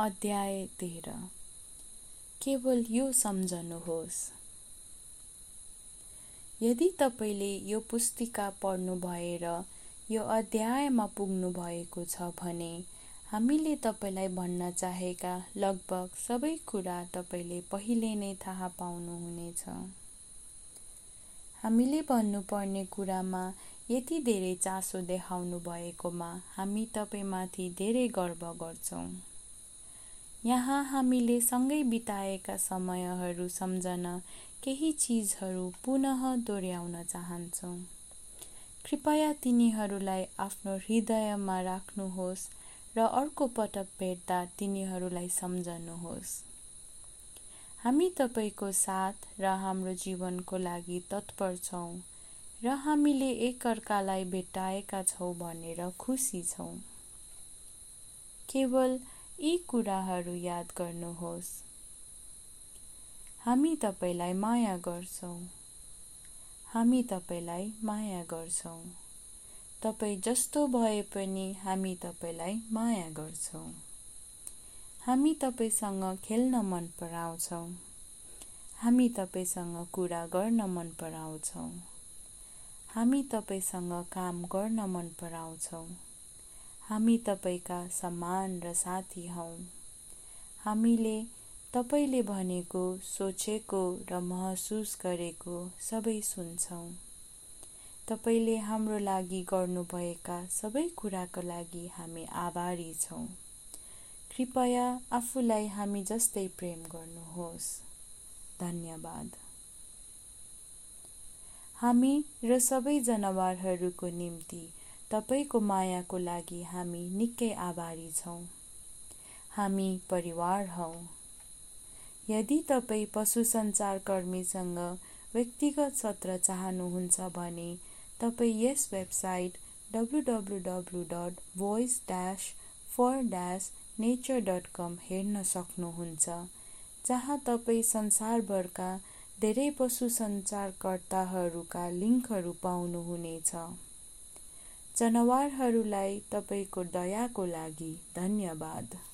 अध्याय तेह्र। केवल यो सम्झनुहोस्। यदि तपाईँले यो पुस्तिका पढ्नु भएर यो अध्यायमा पुग्नु भएको छ भने हामीले तपाईँलाई भन्न चाहेका लगभग सबै कुरा तपाईँले पहिले नै थाहा पाउनुहुनेछ। हामीले भन्नुपर्ने कुरामा यति धेरै चासो देखाउनु भएकोमा हामी तपाईँमाथि धेरै गर्व गर्छौँ। यहाँ हामीले सँगै बिताएका समयहरू सम्झन केही चिजहरू पुनः दोहोऱ्याउन चाहन्छौँ। कृपया तिनीहरूलाई आफ्नो हृदयमा राख्नुहोस् र अर्को पटक भेट्दा तिनीहरूलाई सम्झनुहोस्। हामी तपाईँको साथ र हाम्रो जीवनको लागि तत्पर छौँ र हामीले एकअर्कालाई भेट्टाएका छौँ भनेर खुसी छौँ। केवल यी कुराहरू याद गर्नुहोस्। हामी तपाईँलाई माया गर्छौँ। हामी तपाईँलाई माया गर्छौँ। तपाईँ जस्तो भए पनि हामी तपाईँलाई माया गर्छौँ। हामी तपाईँसँग खेल्न मन पराउँछौँ। हामी तपाईँसँग कुरा गर्न मन पराउँछौँ। हामी तपाईँसँग काम गर्न मन पराउँछौँ। हामी तपाईँका समान र साथी हौ। हामीले तपाईँले भनेको सोचेको र महसुस गरेको सबै सुन्छौँ। तपाईँले हाम्रो लागि गर्नुभएका सबै कुराको लागि हामी आभारी छौँ। कृपया आफूलाई हामी जस्तै प्रेम गर्नुहोस्। धन्यवाद। हामी र सबै जनावरहरूको निम्ति तपाईँको मायाको लागि हामी निकै आभारी छौँ। हामी परिवार हौ। यदि तपाईँ पशु सञ्चारकर्मीसँग व्यक्तिगत सत्र चाहनुहुन्छ भने तपाईँ यस website W W W dot voice dash for dash nature dot com हेर्न सक्नुहुन्छ जहाँ तपाईँ संसारभरका धेरै पशु सञ्चारकर्ताहरूका लिङ्कहरू पाउनुहुनेछ। जनावरहरूलाई तपाईँको दयाको लागि धन्यवाद।